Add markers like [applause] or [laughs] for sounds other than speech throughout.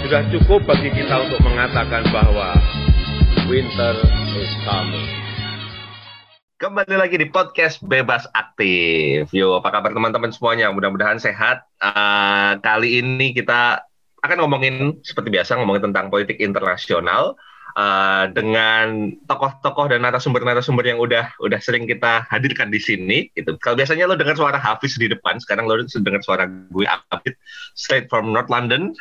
Sudah cukup bagi kita untuk mengatakan bahwa winter is coming. Kembali lagi di podcast Bebas Aktif. Yo, apa kabar teman-teman semuanya? Mudah-mudahan sehat. Uh, kali ini kita akan ngomongin seperti biasa ngomongin tentang politik internasional uh, dengan tokoh-tokoh dan narasumber-narasumber yang udah udah sering kita hadirkan di sini. Itu kalau biasanya lo dengar suara Hafiz di depan, sekarang lo dengar suara gue Abid straight from North London.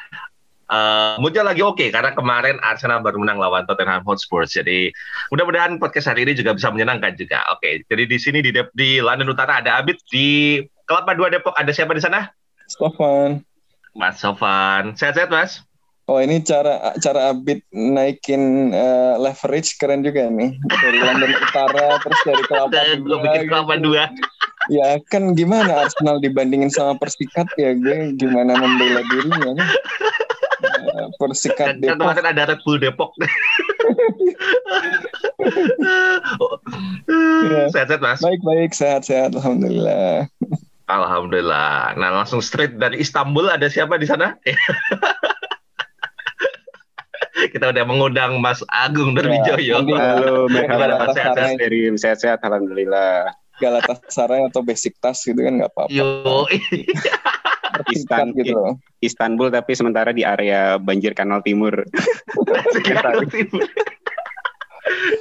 Uh, moodnya lagi oke okay, karena kemarin Arsenal baru menang lawan Tottenham Hotspur. Jadi mudah-mudahan podcast hari ini juga bisa menyenangkan juga. Oke, okay, jadi di sini di, di London Utara ada Abid di Kelapa Dua Depok ada siapa di sana? Sofan. Mas Sofan, sehat-sehat Mas? Oh ini cara cara Abid naikin uh, leverage keren juga nih dari London Utara terus dari Kelapa Dua. bikin Kelapa gitu. Dua. Ya kan gimana Arsenal dibandingin sama Persikat ya gue gimana membela dirinya kan? Persikat Depok. Kan kemarin ada Red Bull Depok. [laughs] Sehat-sehat mas? Baik-baik, sehat-sehat. Alhamdulillah. Alhamdulillah. Nah langsung straight dari Istanbul ada siapa di sana? [laughs] Kita udah mengundang Mas Agung Darwijoyo. Ya, halo, merhaba. Sehat-sehat dari sehat-sehat. Alhamdulillah. Galatasaray atau basic tas gitu kan nggak apa-apa. Yo, [laughs] Istan gitu loh. Istanbul tapi sementara di area banjir Kanal Timur. [laughs] Kanal Timur.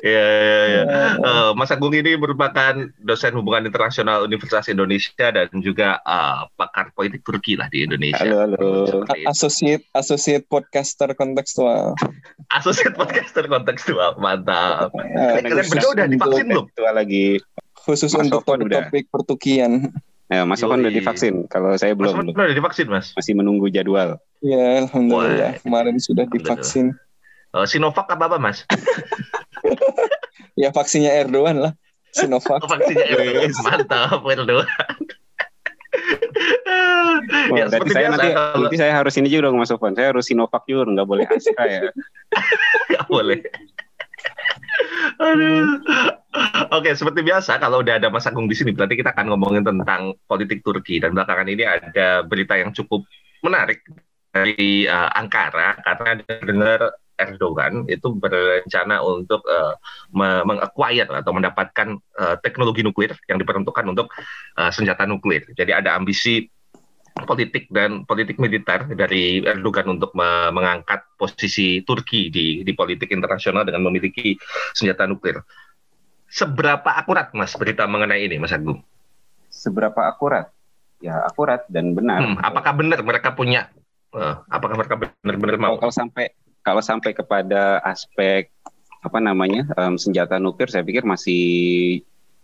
Ya, ya, ya. Uh, Mas Agung ini merupakan dosen hubungan internasional Universitas Indonesia dan juga uh, pakar politik Turki lah di Indonesia. Halo, halo. Associate Associate Podcaster Kontekstual. [laughs] Associate Podcaster Kontekstual, mantap. Uh, Kalian berdua udah divaksin belum? Tua lagi. Khusus Mas untuk topik, topik pertukian. Ya, Mas Sofan udah divaksin. Kalau saya belum. Mas udah divaksin, Mas? Masih menunggu jadwal. Ya, alhamdulillah. Wah. Kemarin sudah divaksin. Uh, Sinovac apa apa, Mas? [laughs] ya vaksinnya Erdogan lah. Sinovac. Oh, [laughs] vaksinnya Erdogan. Mantap, Erdogan. Oh, ya, berarti saya biasa, nanti, kalau... nanti saya harus ini juga dong Mas Sofan. Saya harus Sinovac juga, nggak boleh Astra ya. [laughs] nggak boleh. Aduh. Oke, seperti biasa kalau udah ada Mas Agung di sini berarti kita akan ngomongin tentang politik Turki dan belakangan ini ada berita yang cukup menarik dari uh, Ankara karena dengar Erdogan itu berencana untuk uh, atau mendapatkan uh, teknologi nuklir yang diperuntukkan untuk uh, senjata nuklir. Jadi ada ambisi politik dan politik militer dari Erdogan untuk me mengangkat posisi Turki di di politik internasional dengan memiliki senjata nuklir. Seberapa akurat Mas berita mengenai ini Mas Agung? Seberapa akurat? Ya akurat dan benar. Hmm, apakah benar mereka punya? Uh, apakah mereka benar-benar mau? Kalau sampai kalau sampai kepada aspek apa namanya um, senjata nuklir, saya pikir masih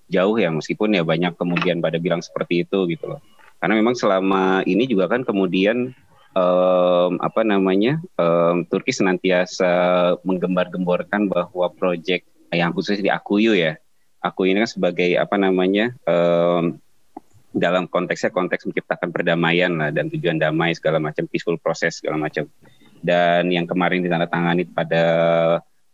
jauh ya meskipun ya banyak kemudian pada bilang seperti itu gitu loh. Karena memang selama ini juga kan kemudian um, apa namanya um, Turki senantiasa menggembar-gemborkan bahwa proyek yang khusus di Akuyu ya, Akuyu ini kan sebagai apa namanya um, dalam konteksnya konteks menciptakan perdamaian lah dan tujuan damai segala macam peaceful proses segala macam. Dan yang kemarin ditandatangani pada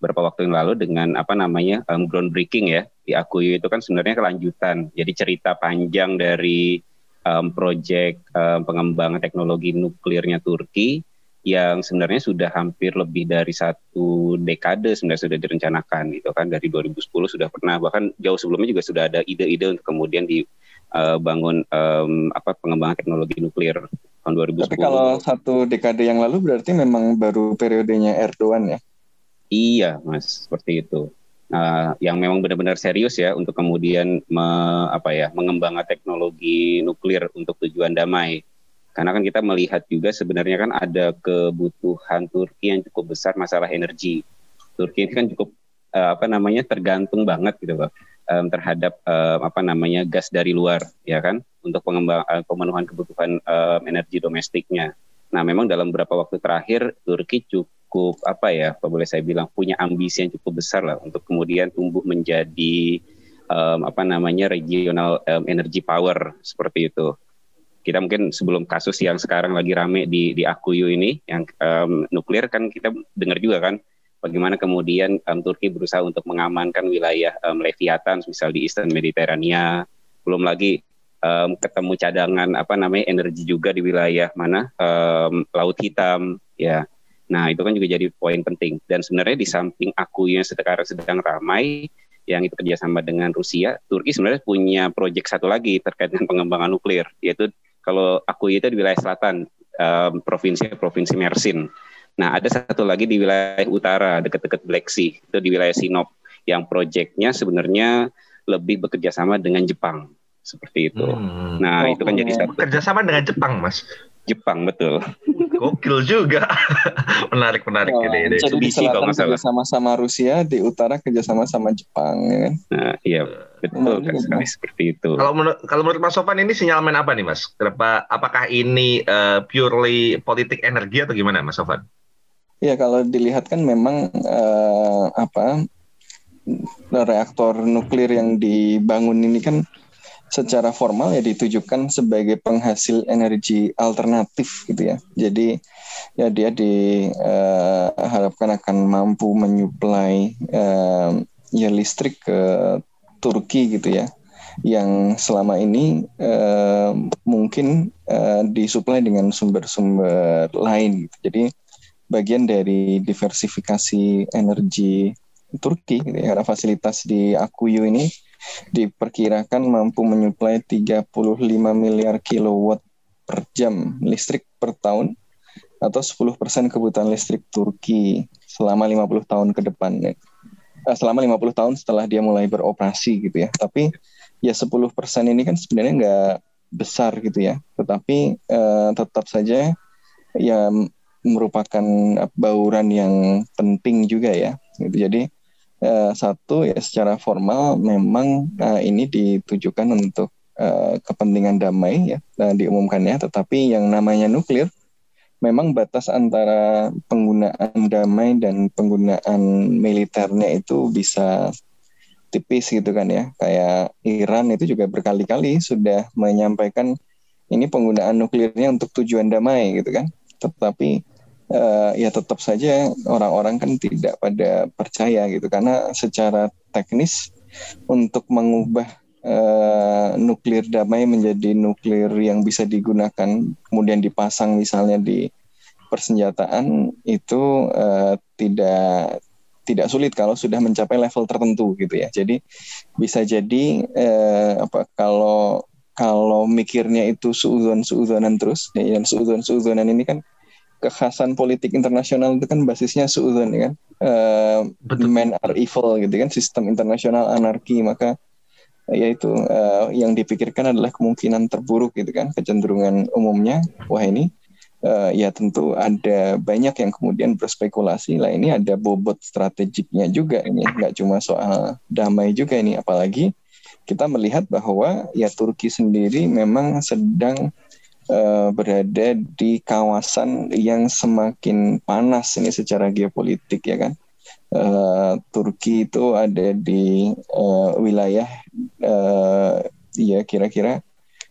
beberapa waktu yang lalu dengan apa namanya um, groundbreaking ya di Akuyu itu kan sebenarnya kelanjutan. Jadi cerita panjang dari um, proyek um, pengembangan teknologi nuklirnya Turki yang sebenarnya sudah hampir lebih dari satu dekade sebenarnya sudah direncanakan gitu kan dari 2010 sudah pernah bahkan jauh sebelumnya juga sudah ada ide-ide untuk kemudian dibangun uh, um, apa pengembangan teknologi nuklir tahun 2010. Tapi kalau satu dekade yang lalu berarti memang baru periodenya Erdogan ya? Iya, Mas, seperti itu. Nah, yang memang benar-benar serius ya untuk kemudian me, apa ya mengembangkan teknologi nuklir untuk tujuan damai. Karena kan kita melihat juga sebenarnya kan ada kebutuhan Turki yang cukup besar masalah energi. Turki ini kan cukup uh, apa namanya tergantung banget gitu loh um, terhadap um, apa namanya gas dari luar ya kan untuk pengembang uh, pemenuhan kebutuhan um, energi domestiknya. Nah, memang dalam beberapa waktu terakhir Turki cukup cukup apa ya, apa boleh saya bilang punya ambisi yang cukup besar lah untuk kemudian tumbuh menjadi um, apa namanya regional um, energy power seperti itu. Kita mungkin sebelum kasus yang sekarang lagi rame di di Akuyu ini yang um, nuklir kan kita dengar juga kan bagaimana kemudian um, Turki berusaha untuk mengamankan wilayah um, Leviathan misal di Eastern Mediterania. Belum lagi um, ketemu cadangan apa namanya energi juga di wilayah mana um, Laut Hitam ya. Nah itu kan juga jadi poin penting dan sebenarnya di samping aku yang sekarang sedang ramai yang itu kerjasama dengan Rusia, Turki sebenarnya punya proyek satu lagi terkait dengan pengembangan nuklir yaitu kalau aku itu di wilayah selatan um, provinsi provinsi Mersin. Nah ada satu lagi di wilayah utara dekat-dekat Black Sea itu di wilayah Sinop yang proyeknya sebenarnya lebih bekerja sama dengan Jepang seperti itu. Hmm. Nah, oh, itu kan jadi satu kerjasama dengan Jepang, Mas. Jepang betul. Gokil juga. [laughs] menarik menarik oh, ini. Jadi di selatan kerjasama-sama Rusia, di utara kerjasama sama Jepang, ya kan? Nah, iya betul kan sekali seperti itu. Kalau menurut kalau menurut Mas Sofan ini sinyalmen apa nih, Mas? Kenapa? Apakah ini uh, purely politik energi atau gimana, Mas Sofan? Ya kalau dilihat kan memang uh, apa reaktor nuklir yang dibangun ini kan secara formal ya ditujukan sebagai penghasil energi alternatif gitu ya. Jadi ya dia diharapkan eh, uh, akan mampu menyuplai uh, ya listrik ke Turki gitu ya yang selama ini uh, mungkin uh, disuplai dengan sumber-sumber lain gitu. Jadi bagian dari diversifikasi energi Turki gitu ya, karena fasilitas di Akuyu ini diperkirakan mampu menyuplai 35 miliar kilowatt per jam listrik per tahun atau 10% kebutuhan listrik Turki selama 50 tahun ke depan ya. Eh, selama 50 tahun setelah dia mulai beroperasi gitu ya. Tapi ya 10% ini kan sebenarnya nggak besar gitu ya. Tetapi eh, tetap saja ya merupakan bauran yang penting juga ya. Gitu. Jadi uh, satu ya secara formal memang uh, ini ditujukan untuk uh, kepentingan damai ya uh, diumumkannya. Tetapi yang namanya nuklir memang batas antara penggunaan damai dan penggunaan militernya itu bisa tipis gitu kan ya. Kayak Iran itu juga berkali-kali sudah menyampaikan ini penggunaan nuklirnya untuk tujuan damai gitu kan. Tetapi uh, ya tetap saja orang-orang kan tidak pada percaya gitu karena secara teknis untuk mengubah uh, nuklir damai menjadi nuklir yang bisa digunakan kemudian dipasang misalnya di persenjataan itu uh, tidak tidak sulit kalau sudah mencapai level tertentu gitu ya. Jadi bisa jadi eh, apa kalau kalau mikirnya itu suudon suudonan terus dan suudon suudonan ini kan kekhasan politik internasional itu kan basisnya suudon ya kan? Uh, men are evil gitu kan sistem internasional anarki. Maka ya itu uh, yang dipikirkan adalah kemungkinan terburuk gitu kan kecenderungan umumnya. Wah ini uh, ya tentu ada banyak yang kemudian berspekulasi lah. Ini ada bobot strategiknya juga ini nggak cuma soal damai juga ini. Apalagi kita melihat bahwa ya Turki sendiri memang sedang uh, berada di kawasan yang semakin panas ini secara geopolitik ya kan. Uh, Turki itu ada di uh, wilayah uh, ya kira-kira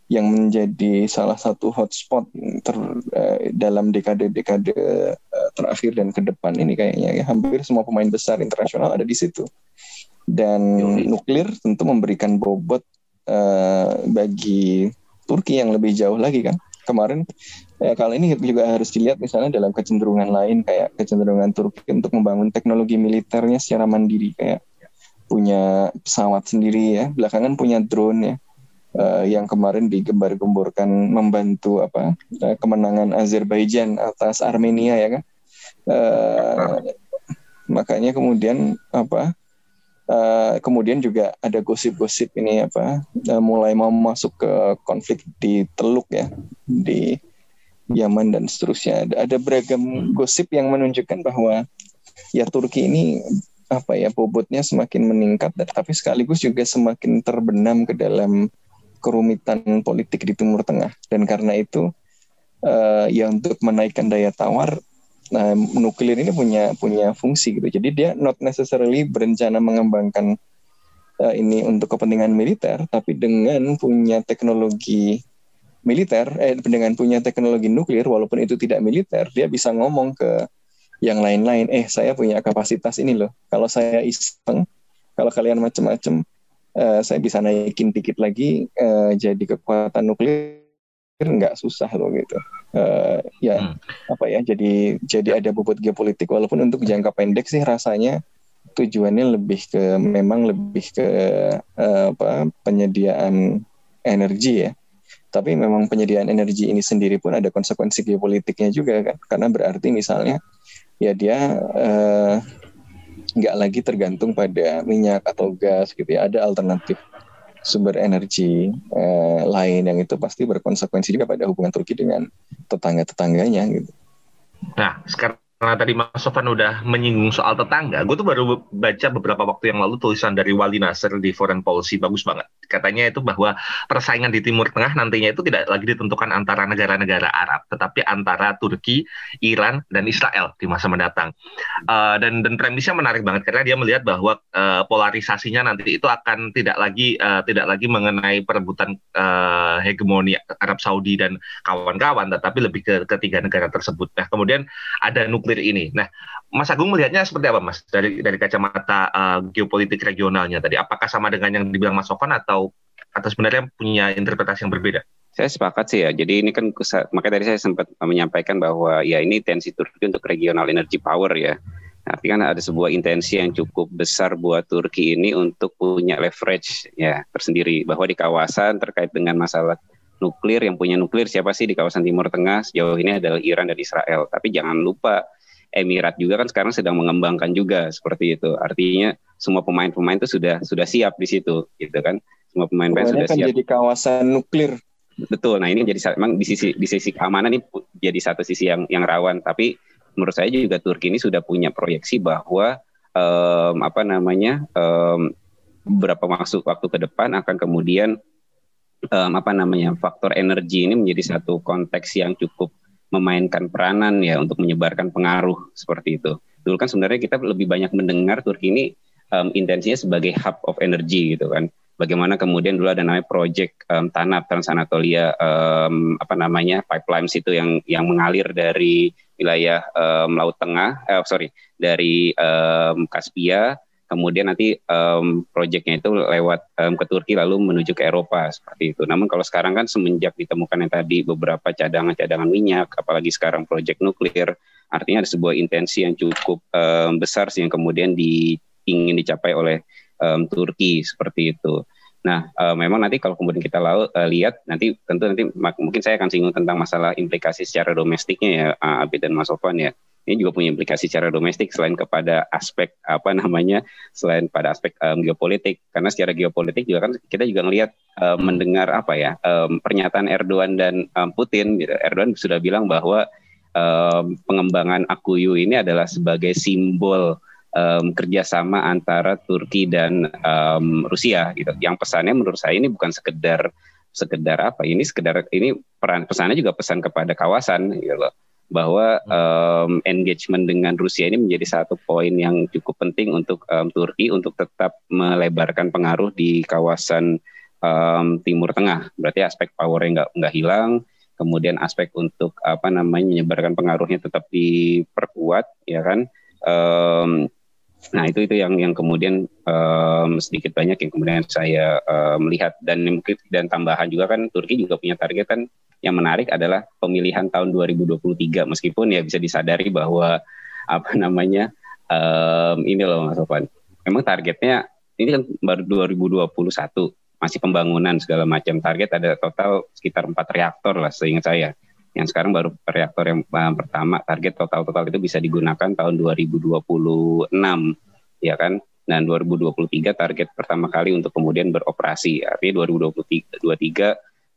yang menjadi salah satu hotspot ter, uh, dalam dekade-dekade uh, terakhir dan ke depan ini kayaknya. Ya hampir semua pemain besar internasional ada di situ. Dan nuklir tentu memberikan bobot uh, bagi Turki yang lebih jauh lagi kan kemarin ya, kali ini juga harus dilihat misalnya dalam kecenderungan lain kayak kecenderungan Turki untuk membangun teknologi militernya secara mandiri kayak punya pesawat sendiri ya. Belakangan punya drone ya. Uh, yang kemarin digembar-gemborkan membantu apa uh, kemenangan Azerbaijan atas Armenia ya kan? Uh, makanya kemudian apa Uh, kemudian juga ada gosip-gosip ini apa uh, mulai mau masuk ke konflik di Teluk ya di Yaman dan seterusnya. Ada, ada beragam gosip yang menunjukkan bahwa ya Turki ini apa ya bobotnya semakin meningkat tapi sekaligus juga semakin terbenam ke dalam kerumitan politik di Timur Tengah. Dan karena itu uh, ya untuk menaikkan daya tawar Nah, nuklir ini punya punya fungsi gitu. Jadi dia not necessarily berencana mengembangkan uh, ini untuk kepentingan militer, tapi dengan punya teknologi militer, eh dengan punya teknologi nuklir, walaupun itu tidak militer, dia bisa ngomong ke yang lain-lain, eh saya punya kapasitas ini loh. Kalau saya iseng, kalau kalian macam-macam, uh, saya bisa naikin dikit lagi uh, jadi kekuatan nuklir nggak susah loh gitu. Uh, ya hmm. apa ya jadi jadi ada bobot geopolitik walaupun untuk jangka pendek sih rasanya tujuannya lebih ke memang lebih ke uh, apa penyediaan energi ya. Tapi memang penyediaan energi ini sendiri pun ada konsekuensi geopolitiknya juga kan karena berarti misalnya ya dia uh, nggak lagi tergantung pada minyak atau gas gitu ya ada alternatif sumber energi eh, lain yang itu pasti berkonsekuensi juga pada hubungan Turki dengan tetangga-tetangganya gitu. Nah, sekarang karena tadi Mas Sofan udah menyinggung soal tetangga, gue tuh baru baca beberapa waktu yang lalu tulisan dari Wali Nasir di Foreign Policy, bagus banget. Katanya itu bahwa persaingan di Timur Tengah nantinya itu tidak lagi ditentukan antara negara-negara Arab, tetapi antara Turki, Iran, dan Israel di masa mendatang. Uh, dan dan premisnya menarik banget karena dia melihat bahwa uh, polarisasinya nanti itu akan tidak lagi uh, tidak lagi mengenai perebutan uh, hegemoni Arab Saudi dan kawan-kawan, tetapi lebih ke ketiga negara tersebut. Nah, kemudian ada nuklir nuklir ini. Nah, Mas Agung melihatnya seperti apa, Mas? Dari dari kacamata uh, geopolitik regionalnya tadi, apakah sama dengan yang dibilang Mas Sofan atau atau sebenarnya punya interpretasi yang berbeda? Saya sepakat sih ya. Jadi ini kan makanya tadi saya sempat menyampaikan bahwa ya ini tensi Turki untuk regional energy power ya. Artinya kan ada sebuah intensi yang cukup besar buat Turki ini untuk punya leverage ya tersendiri bahwa di kawasan terkait dengan masalah nuklir yang punya nuklir siapa sih di kawasan Timur Tengah sejauh ini adalah Iran dan Israel. Tapi jangan lupa Emirat juga kan sekarang sedang mengembangkan juga seperti itu. Artinya semua pemain-pemain itu sudah sudah siap di situ, gitu kan? Semua pemain-pemain sudah kan siap. jadi kawasan nuklir. Betul. Nah ini jadi memang di sisi di sisi keamanan ini jadi satu sisi yang yang rawan. Tapi menurut saya juga Turki ini sudah punya proyeksi bahwa um, apa namanya um, beberapa masuk waktu ke depan akan kemudian um, apa namanya faktor energi ini menjadi satu konteks yang cukup memainkan peranan ya untuk menyebarkan pengaruh seperti itu. Dulu kan sebenarnya kita lebih banyak mendengar Turki ini um, intensinya sebagai hub of energy gitu kan. Bagaimana kemudian dulu ada namanya project um, Trans Anatolia um, apa namanya pipelines itu yang yang mengalir dari wilayah um, Laut Tengah, eh, sorry dari um, Kaspia kemudian nanti um, proyeknya itu lewat um, ke Turki lalu menuju ke Eropa seperti itu. Namun kalau sekarang kan semenjak ditemukan yang tadi beberapa cadangan-cadangan minyak, apalagi sekarang proyek nuklir, artinya ada sebuah intensi yang cukup um, besar sih yang kemudian di, ingin dicapai oleh um, Turki seperti itu. Nah, uh, memang nanti kalau kemudian kita lalu, uh, lihat, nanti tentu nanti mungkin saya akan singgung tentang masalah implikasi secara domestiknya ya, Abid dan Mas Sofan ya ini juga punya implikasi secara domestik selain kepada aspek apa namanya selain pada aspek um, geopolitik karena secara geopolitik juga kan kita juga ngelihat um, mendengar apa ya um, pernyataan Erdogan dan um, Putin gitu. Erdogan sudah bilang bahwa um, pengembangan Akuyu ini adalah sebagai simbol um, kerjasama antara Turki dan um, Rusia gitu. Yang pesannya menurut saya ini bukan sekedar sekedar apa ini sekedar ini peran pesannya juga pesan kepada kawasan gitu loh bahwa um, engagement dengan Rusia ini menjadi satu poin yang cukup penting untuk um, Turki untuk tetap melebarkan pengaruh di kawasan um, Timur Tengah. Berarti aspek powernya nggak nggak hilang, kemudian aspek untuk apa namanya menyebarkan pengaruhnya tetap diperkuat, ya kan? Um, nah itu itu yang yang kemudian um, sedikit banyak yang kemudian saya melihat dan mungkin dan tambahan juga kan Turki juga punya target kan. Yang menarik adalah pemilihan tahun 2023 meskipun ya bisa disadari bahwa apa namanya um, ini loh Mas Sofan. Memang targetnya ini kan baru 2021 masih pembangunan segala macam. Target ada total sekitar empat reaktor lah seingat saya. Yang sekarang baru reaktor yang uh, pertama target total-total itu bisa digunakan tahun 2026 ya kan. Dan 2023 target pertama kali untuk kemudian beroperasi. Artinya 2023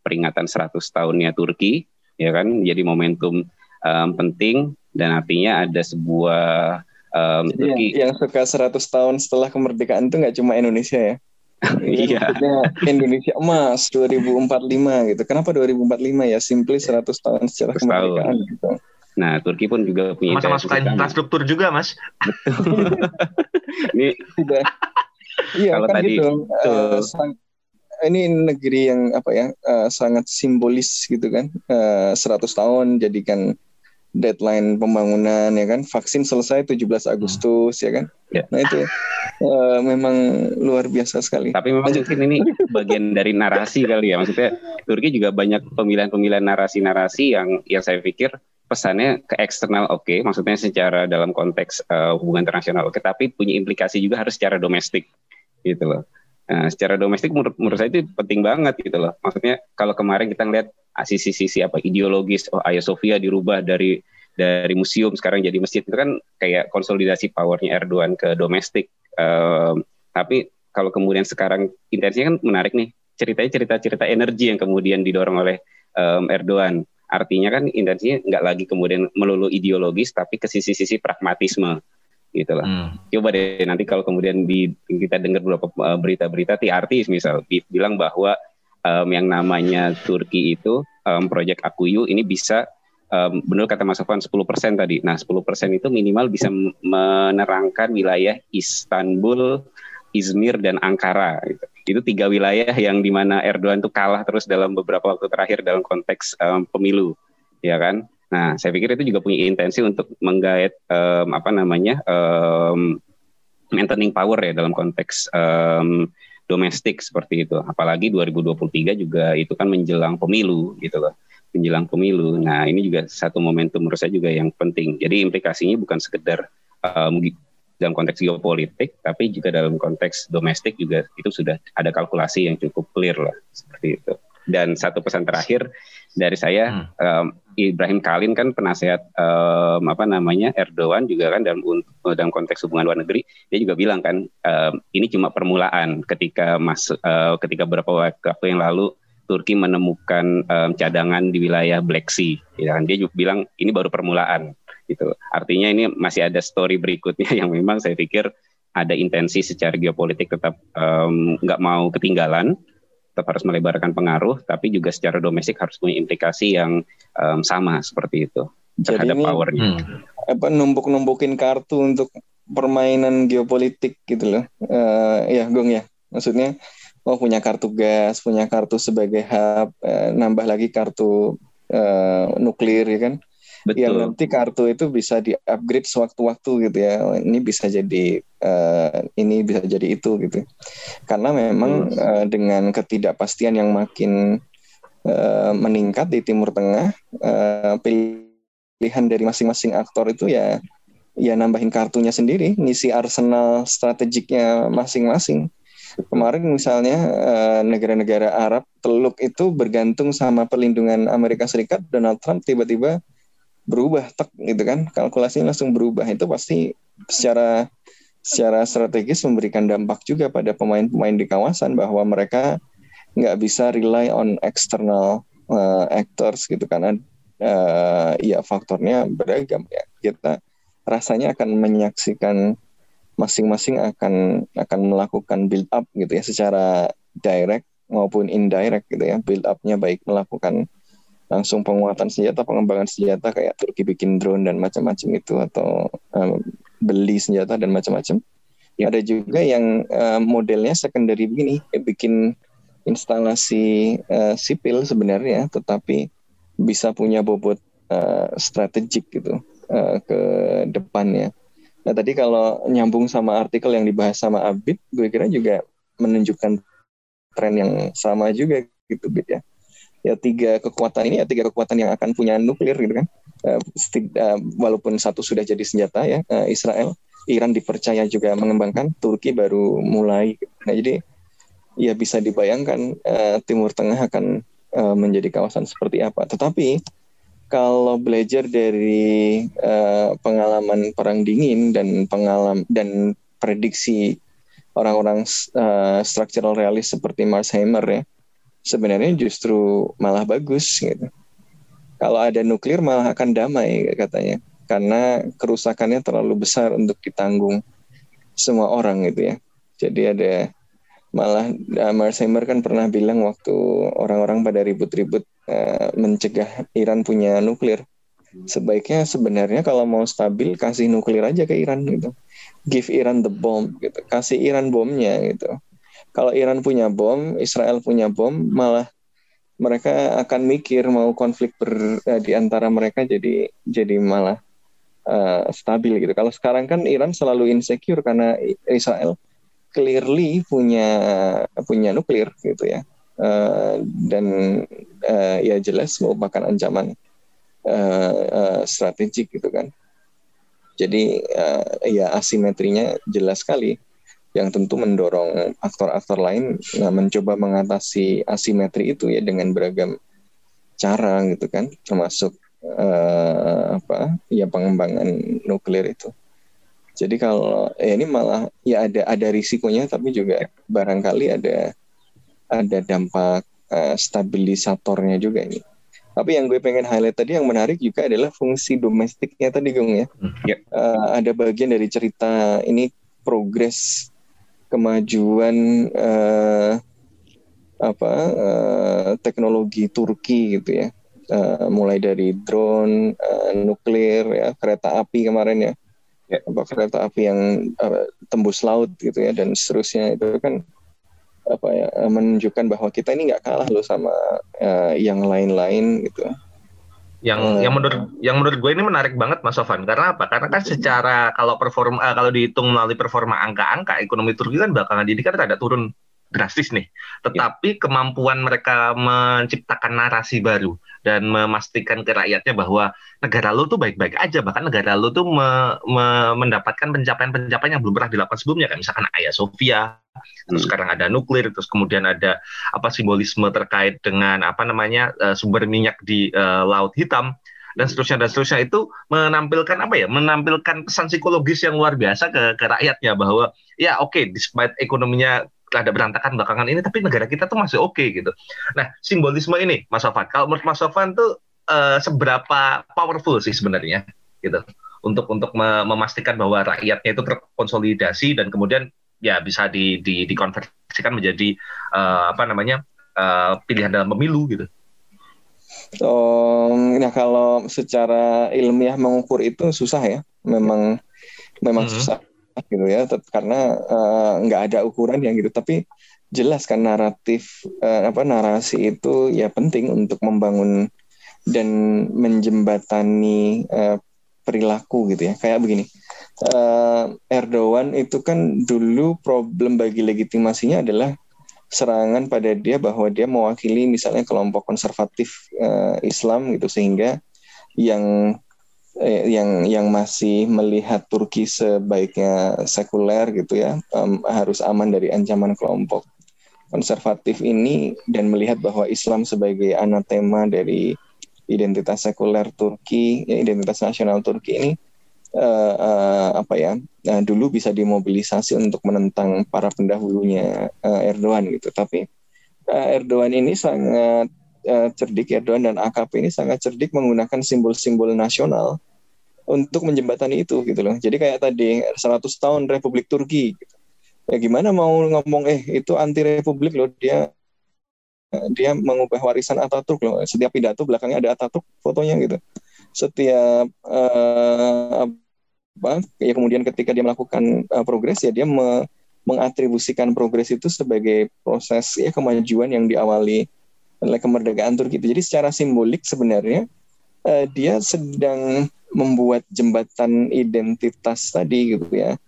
peringatan 100 tahunnya Turki ya kan jadi momentum um, penting dan artinya ada sebuah um, Turki yang, yang suka 100 tahun setelah kemerdekaan itu nggak cuma Indonesia ya iya. Indonesia emas 2045 gitu. Kenapa 2045 ya? Simply 100 tahun secara kemerdekaan gitu. Nah, Turki pun juga punya Mas masuk infrastruktur juga, Mas. [laughs] Ini Tidak. Iya Kalau kan tadi- gitu. Eh, sang- ini negeri yang apa ya eh, sangat simbolis gitu kan. Eh, 100 tahun jadikan deadline pembangunan ya kan. Vaksin selesai 17 Agustus ya kan. Ya. Nah itu eh, memang luar biasa sekali. Tapi memang mungkin ini bagian dari narasi kali ya. Maksudnya Turki juga banyak pemilihan-pemilihan narasi-narasi yang yang saya pikir pesannya ke eksternal oke, maksudnya secara dalam konteks eh, hubungan internasional oke, tapi punya implikasi juga harus secara domestik gitu loh. Nah, secara domestik menurut, menurut saya itu penting banget gitu loh. Maksudnya kalau kemarin kita ngeliat ah, sisi-sisi apa ideologis, oh Hagia Sophia dirubah dari dari museum sekarang jadi masjid itu kan kayak konsolidasi powernya Erdogan ke domestik. Em, tapi kalau kemudian sekarang intensinya kan menarik nih ceritanya cerita-cerita energi yang kemudian didorong oleh em, Erdogan. Artinya kan intensinya nggak lagi kemudian melulu ideologis tapi ke sisi-sisi pragmatisme gitu lah. Hmm. Coba deh nanti kalau kemudian di, kita dengar beberapa uh, berita-berita TRT misal bi- bilang bahwa um, yang namanya Turki itu um, proyek Akuyu ini bisa um, benar kata Mas Sofwan 10% tadi. Nah, 10% itu minimal bisa menerangkan wilayah Istanbul, Izmir dan Ankara gitu. Itu tiga wilayah yang di mana Erdogan tuh kalah terus dalam beberapa waktu terakhir dalam konteks um, pemilu, ya kan? Nah, saya pikir itu juga punya intensi untuk menggait um, apa namanya um, maintaining power ya dalam konteks um, domestik seperti itu. Apalagi 2023 juga itu kan menjelang pemilu gitu loh, menjelang pemilu. Nah, ini juga satu momentum menurut saya juga yang penting. Jadi implikasinya bukan sekedar um, dalam konteks geopolitik, tapi juga dalam konteks domestik juga itu sudah ada kalkulasi yang cukup clear lah seperti itu. Dan satu pesan terakhir dari saya, um, Ibrahim Kalin kan penasehat um, apa namanya Erdogan juga kan dalam dalam konteks hubungan luar negeri, dia juga bilang kan um, ini cuma permulaan ketika masuk uh, ketika beberapa waktu yang lalu Turki menemukan um, cadangan di wilayah Black Sea, ya kan? dia juga bilang ini baru permulaan gitu. Artinya ini masih ada story berikutnya [laughs] yang memang saya pikir ada intensi secara geopolitik tetap nggak mau ketinggalan, tetap harus melebarkan pengaruh, tapi juga secara domestik harus punya implikasi yang em, sama seperti itu Jadi terhadap ini powernya. Hmm. apa numpuk-numpukin kartu untuk permainan geopolitik gitu loh. Eh ya, Gong ya. Maksudnya oh punya kartu gas, punya kartu sebagai hub, eh, nambah lagi kartu eh, nuklir ya kan. Yang Betul. nanti kartu itu bisa di-upgrade sewaktu-waktu gitu ya. Ini bisa jadi eh, ini bisa jadi itu gitu. Karena memang eh, dengan ketidakpastian yang makin eh, meningkat di Timur Tengah, eh, pilihan dari masing-masing aktor itu ya ya nambahin kartunya sendiri, ngisi arsenal strategiknya masing-masing. Kemarin misalnya negara-negara Arab teluk itu bergantung sama perlindungan Amerika Serikat, Donald Trump tiba-tiba berubah tek gitu kan, kalkulasinya langsung berubah. Itu pasti secara secara strategis memberikan dampak juga pada pemain-pemain di kawasan bahwa mereka nggak bisa rely on external eh, actors gitu karena eh, ya faktornya beragam ya. Kita rasanya akan menyaksikan masing-masing akan akan melakukan build up gitu ya secara direct maupun indirect gitu ya build upnya baik melakukan langsung penguatan senjata pengembangan senjata kayak Turki bikin drone dan macam-macam itu atau em, beli senjata dan macam-macam Ya. ada juga yang em, modelnya secondary begini ya, bikin instalasi eh, sipil sebenarnya tetapi bisa punya bobot eh, strategik gitu eh, ke depannya Nah tadi kalau nyambung sama artikel yang dibahas sama Abid, gue kira juga menunjukkan tren yang sama juga gitu Bid ya. Ya tiga kekuatan ini ya tiga kekuatan yang akan punya nuklir gitu kan. Seti- eh, walaupun satu sudah jadi senjata ya eh, Israel, Iran dipercaya juga mengembangkan, Turki baru mulai. Nah jadi ya bisa dibayangkan eh, Timur Tengah akan eh, menjadi kawasan seperti apa. Tetapi kalau belajar dari eh, pengalaman perang dingin dan pengalaman dan prediksi orang-orang eh, structural realist seperti Mars Hammer ya sebenarnya justru malah bagus gitu. Kalau ada nuklir malah akan damai katanya karena kerusakannya terlalu besar untuk ditanggung semua orang gitu ya. Jadi ada malah uh, Mars Hammer kan pernah bilang waktu orang-orang pada ribut-ribut uh, mencegah Iran punya nuklir sebaiknya sebenarnya kalau mau stabil kasih nuklir aja ke Iran gitu give Iran the bomb gitu kasih Iran bomnya gitu kalau Iran punya bom Israel punya bom malah mereka akan mikir mau konflik ber, uh, di antara mereka jadi jadi malah uh, stabil gitu. Kalau sekarang kan Iran selalu insecure karena Israel clearly punya punya nuklir gitu ya. Uh, dan uh, ya jelas merupakan ancaman uh, uh, strategik gitu kan. Jadi uh, ya asimetrinya jelas sekali yang tentu mendorong aktor-aktor lain nah, mencoba mengatasi asimetri itu ya dengan beragam cara gitu kan termasuk uh, apa ya pengembangan nuklir itu. Jadi kalau ya ini malah ya ada ada risikonya tapi juga barangkali ada ada dampak uh, stabilisatornya juga ini. Tapi yang gue pengen highlight tadi yang menarik juga adalah fungsi domestiknya tadi Gung ya. Hmm, ya. Uh, ada bagian dari cerita ini progres kemajuan uh, apa uh, teknologi Turki gitu ya. Uh, mulai dari drone, uh, nuklir ya, kereta api kemarin ya. ya. Apa kereta api yang uh, tembus laut gitu ya dan seterusnya itu kan apa ya menunjukkan bahwa kita ini nggak kalah loh sama uh, yang lain-lain gitu. Yang uh, yang menurut yang menurut gue ini menarik banget Mas Sofan karena apa? Karena kan secara kalau performa uh, kalau dihitung melalui performa angka-angka ekonomi Turki kan belakangan ini kan ada turun drastis nih. Tetapi ya. kemampuan mereka menciptakan narasi baru dan memastikan ke rakyatnya bahwa negara lo tuh baik-baik aja, bahkan negara lo tuh me, me, mendapatkan pencapaian-pencapaian yang belum pernah dilakukan sebelumnya, kayak misalkan Ayah Sofia, terus hmm. sekarang ada nuklir, terus kemudian ada apa simbolisme terkait dengan apa namanya uh, sumber minyak di uh, Laut Hitam dan seterusnya dan seterusnya. Itu menampilkan apa ya menampilkan pesan psikologis yang luar biasa ke, ke rakyatnya bahwa ya oke okay, despite ekonominya ada berantakan belakangan ini tapi negara kita tuh masih oke okay, gitu. Nah, simbolisme ini Mas Sofan, kalau menurut Mas Sofan tuh uh, seberapa powerful sih sebenarnya gitu untuk untuk memastikan bahwa rakyatnya itu terkonsolidasi dan kemudian ya bisa di, di dikonversikan menjadi uh, apa namanya uh, pilihan dalam pemilu gitu. Oh, nah kalau secara ilmiah mengukur itu susah ya, memang memang hmm. susah gitu ya. Karena uh, nggak ada ukuran yang gitu. Tapi jelas kan naratif uh, apa narasi itu ya penting untuk membangun dan menjembatani uh, perilaku gitu ya. Kayak begini uh, Erdogan itu kan dulu problem bagi legitimasinya adalah serangan pada dia bahwa dia mewakili misalnya kelompok konservatif uh, Islam gitu. Sehingga yang eh, yang yang masih melihat Turki sebaiknya sekuler gitu ya um, harus aman dari ancaman kelompok konservatif ini dan melihat bahwa Islam sebagai anatema dari identitas sekuler Turki ya, identitas nasional Turki ini uh, uh, apa ya nah, dulu bisa dimobilisasi untuk menentang para pendahulunya uh, Erdogan gitu. Tapi uh, Erdogan ini sangat uh, cerdik Erdogan dan AKP ini sangat cerdik menggunakan simbol-simbol nasional untuk menjembatani itu gitu loh. Jadi kayak tadi 100 tahun Republik Turki. Gitu. Ya gimana mau ngomong eh itu anti republik loh dia dia mengubah warisan Ataturk loh. Setiap pidato belakangnya ada Ataturk fotonya gitu. Setiap uh, apa ya kemudian ketika dia melakukan uh, progres ya dia me, mengatribusikan progres itu sebagai proses ya kemajuan yang diawali oleh kemerdekaan Turki. Jadi secara simbolik sebenarnya uh, dia sedang membuat jembatan identitas tadi gitu ya.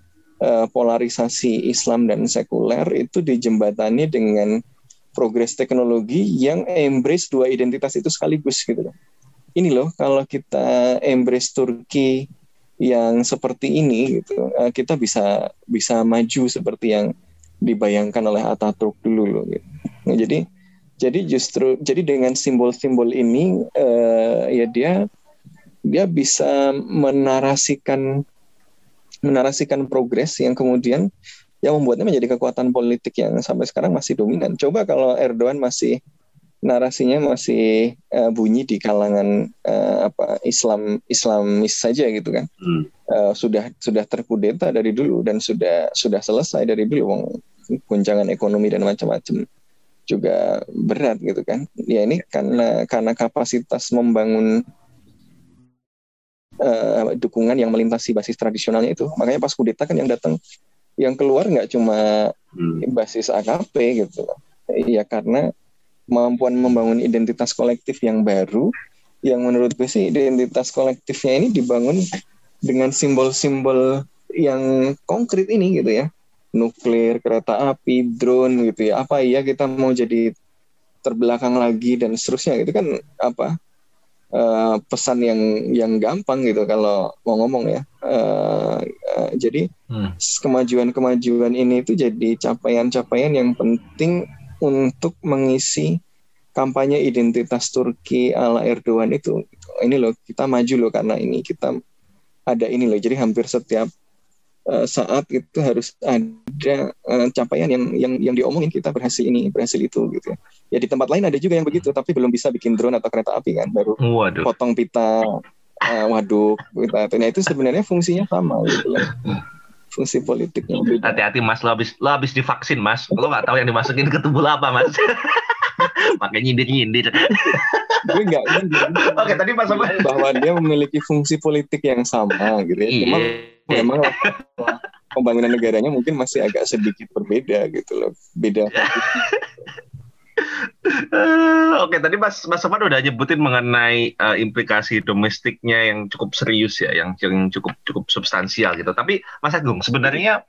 Uh, polarisasi Islam dan sekuler itu dijembatani dengan progres teknologi yang embrace dua identitas itu sekaligus gitu. Ini loh kalau kita embrace Turki yang seperti ini gitu, uh, kita bisa bisa maju seperti yang dibayangkan oleh Ataturk dulu loh gitu. Nah, jadi jadi justru jadi dengan simbol-simbol ini uh, ya dia dia bisa menarasikan menarasikan progres yang kemudian yang membuatnya menjadi kekuatan politik yang sampai sekarang masih dominan. Coba kalau Erdogan masih narasinya masih uh, bunyi di kalangan uh, apa Islam Islamis saja gitu kan. Hmm. Uh, sudah sudah terkudeta dari dulu dan sudah sudah selesai dari dulu guncangan ekonomi dan macam-macam juga berat gitu kan. Ya ini karena karena kapasitas membangun uh, dukungan yang melintasi basis tradisionalnya itu. Makanya pas kudeta kan yang datang yang keluar nggak cuma hmm. basis AKP gitu. Iya karena kemampuan membangun identitas kolektif yang baru yang menurut gue sih identitas kolektifnya ini dibangun dengan simbol-simbol yang konkret ini gitu ya nuklir kereta api drone gitu ya. Apa iya kita mau jadi terbelakang lagi dan seterusnya gitu kan apa uh, pesan yang yang gampang gitu kalau mau ngomong ya. Uh, uh, jadi hmm. kemajuan-kemajuan ini itu jadi capaian-capaian yang penting untuk mengisi kampanye identitas Turki ala Erdogan itu. Ini loh kita maju loh karena ini kita ada ini loh. Jadi hampir setiap uh, saat itu harus ada uh, capaian yang yang yang diomongin kita berhasil ini berhasil itu gitu ya. ya di tempat lain ada juga yang begitu tapi belum bisa bikin drone atau kereta api kan baru Waduh. potong pita uh, waduk pita nah itu sebenarnya fungsinya sama gitu ya fungsi politiknya hati-hati mas lo habis lo habis divaksin mas lo nggak tahu yang dimasukin ke tubuh lo apa mas [laughs] Pakai nyindir-nyindir. Gue enggak Oke, tadi Mas? Bahwa dia memiliki fungsi politik yang sama gitu ya. Cuma iya. Memang pembangunan negaranya mungkin masih agak sedikit berbeda gitu loh. Beda. [laughs] Oke, tadi Mas Mas Sofan udah nyebutin mengenai uh, implikasi domestiknya yang cukup serius ya, yang, yang cukup cukup substansial gitu. Tapi Mas Agung, sebenarnya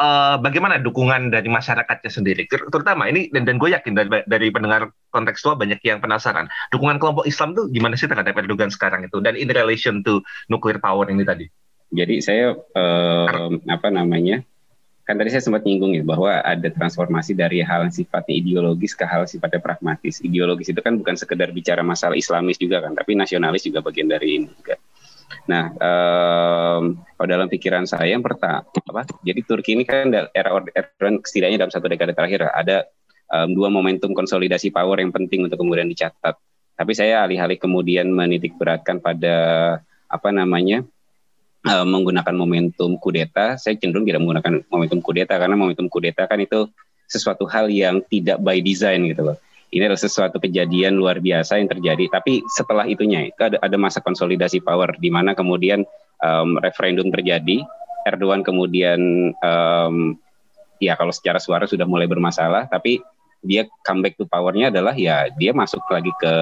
uh, bagaimana dukungan dari masyarakatnya sendiri, terutama ini dan dan gue yakin dari, dari pendengar kontekstual banyak yang penasaran dukungan kelompok Islam tuh gimana sih terhadap Erdogan sekarang itu dan in relation to nuclear power ini tadi. Jadi saya uh, apa namanya kan tadi saya sempat nyinggung ya bahwa ada transformasi dari hal yang sifatnya ideologis ke hal sifatnya pragmatis. Ideologis itu kan bukan sekedar bicara masalah Islamis juga kan, tapi nasionalis juga bagian dari ini juga. Nah, um, kalau dalam pikiran saya yang pertama, apa? Jadi Turki ini kan era Erdogan setidaknya dalam satu dekade terakhir ada um, dua momentum konsolidasi power yang penting untuk kemudian dicatat. Tapi saya alih-alih kemudian menitik beratkan pada apa namanya um, menggunakan momentum kudeta, saya cenderung tidak menggunakan momentum kudeta karena momentum kudeta kan itu sesuatu hal yang tidak by design gitu loh ini adalah sesuatu kejadian luar biasa yang terjadi. Tapi setelah itunya itu ada, ada masa konsolidasi power di mana kemudian um, referendum terjadi, Erdogan kemudian um, ya kalau secara suara sudah mulai bermasalah, tapi dia comeback to powernya adalah ya dia masuk lagi ke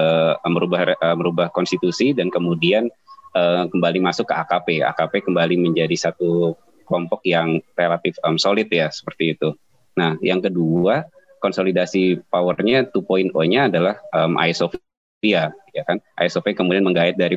merubah uh, merubah konstitusi dan kemudian uh, kembali masuk ke AKP. AKP kembali menjadi satu kelompok yang relatif um, solid ya seperti itu. Nah, yang kedua konsolidasi powernya 2.0-nya adalah um, Sofia ya kan Sofia kemudian menggait dari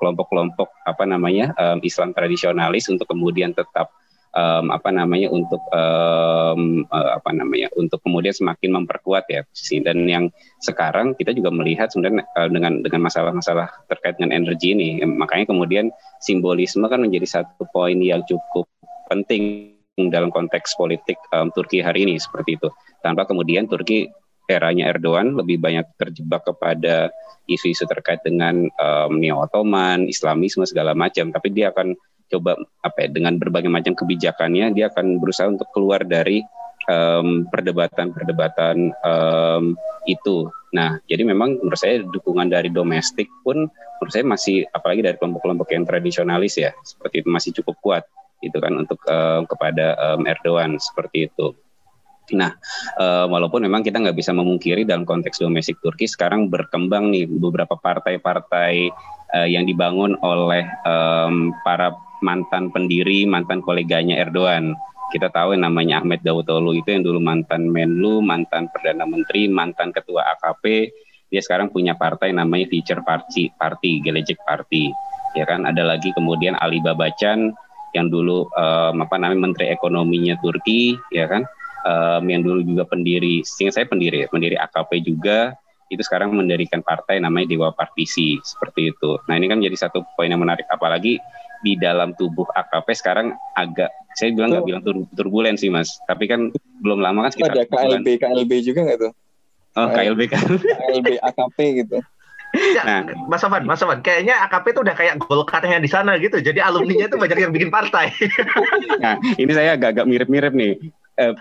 kelompok-kelompok um, apa namanya um, Islam tradisionalis untuk kemudian tetap um, apa namanya untuk um, uh, apa namanya untuk kemudian semakin memperkuat ya dan yang sekarang kita juga melihat sebenarnya uh, dengan dengan masalah-masalah terkait dengan energi ini makanya kemudian simbolisme kan menjadi satu poin yang cukup penting dalam konteks politik um, Turki hari ini seperti itu. Tanpa kemudian Turki eranya Erdogan lebih banyak terjebak kepada isu-isu terkait dengan um, neo Ottoman, Islamisme segala macam. Tapi dia akan coba apa ya, dengan berbagai macam kebijakannya dia akan berusaha untuk keluar dari perdebatan-perdebatan um, um, itu. Nah, jadi memang menurut saya dukungan dari domestik pun menurut saya masih apalagi dari kelompok-kelompok yang tradisionalis ya seperti itu masih cukup kuat itu kan untuk uh, kepada um, Erdogan seperti itu. Nah, uh, walaupun memang kita nggak bisa memungkiri dalam konteks domestik Turki sekarang berkembang nih beberapa partai-partai uh, yang dibangun oleh um, para mantan pendiri, mantan koleganya Erdogan. Kita tahu yang namanya Ahmed Davutoğlu itu yang dulu mantan Menlu, mantan perdana menteri, mantan ketua AKP. Dia sekarang punya partai namanya Future Party, Party, Gelecek Party. Ya kan, ada lagi kemudian Ali Babacan yang dulu um, apa namanya menteri ekonominya Turki ya kan um, yang dulu juga pendiri sehingga saya pendiri pendiri AKP juga itu sekarang mendirikan partai namanya Dewa Partisi seperti itu. Nah ini kan jadi satu poin yang menarik apalagi di dalam tubuh AKP sekarang agak saya bilang nggak bilang tur turbulen sih mas, tapi kan belum lama kan sekitar ada KLB bulan. KLB juga nggak tuh? Oh KLB kan? KLB AKP gitu. Ya, nah, Mas Sofan, Mas Sofan, kayaknya AKP itu udah kayak Golkarnya di sana gitu. Jadi alumninya itu banyak yang bikin partai. nah, ini saya agak-agak mirip-mirip nih. Eh,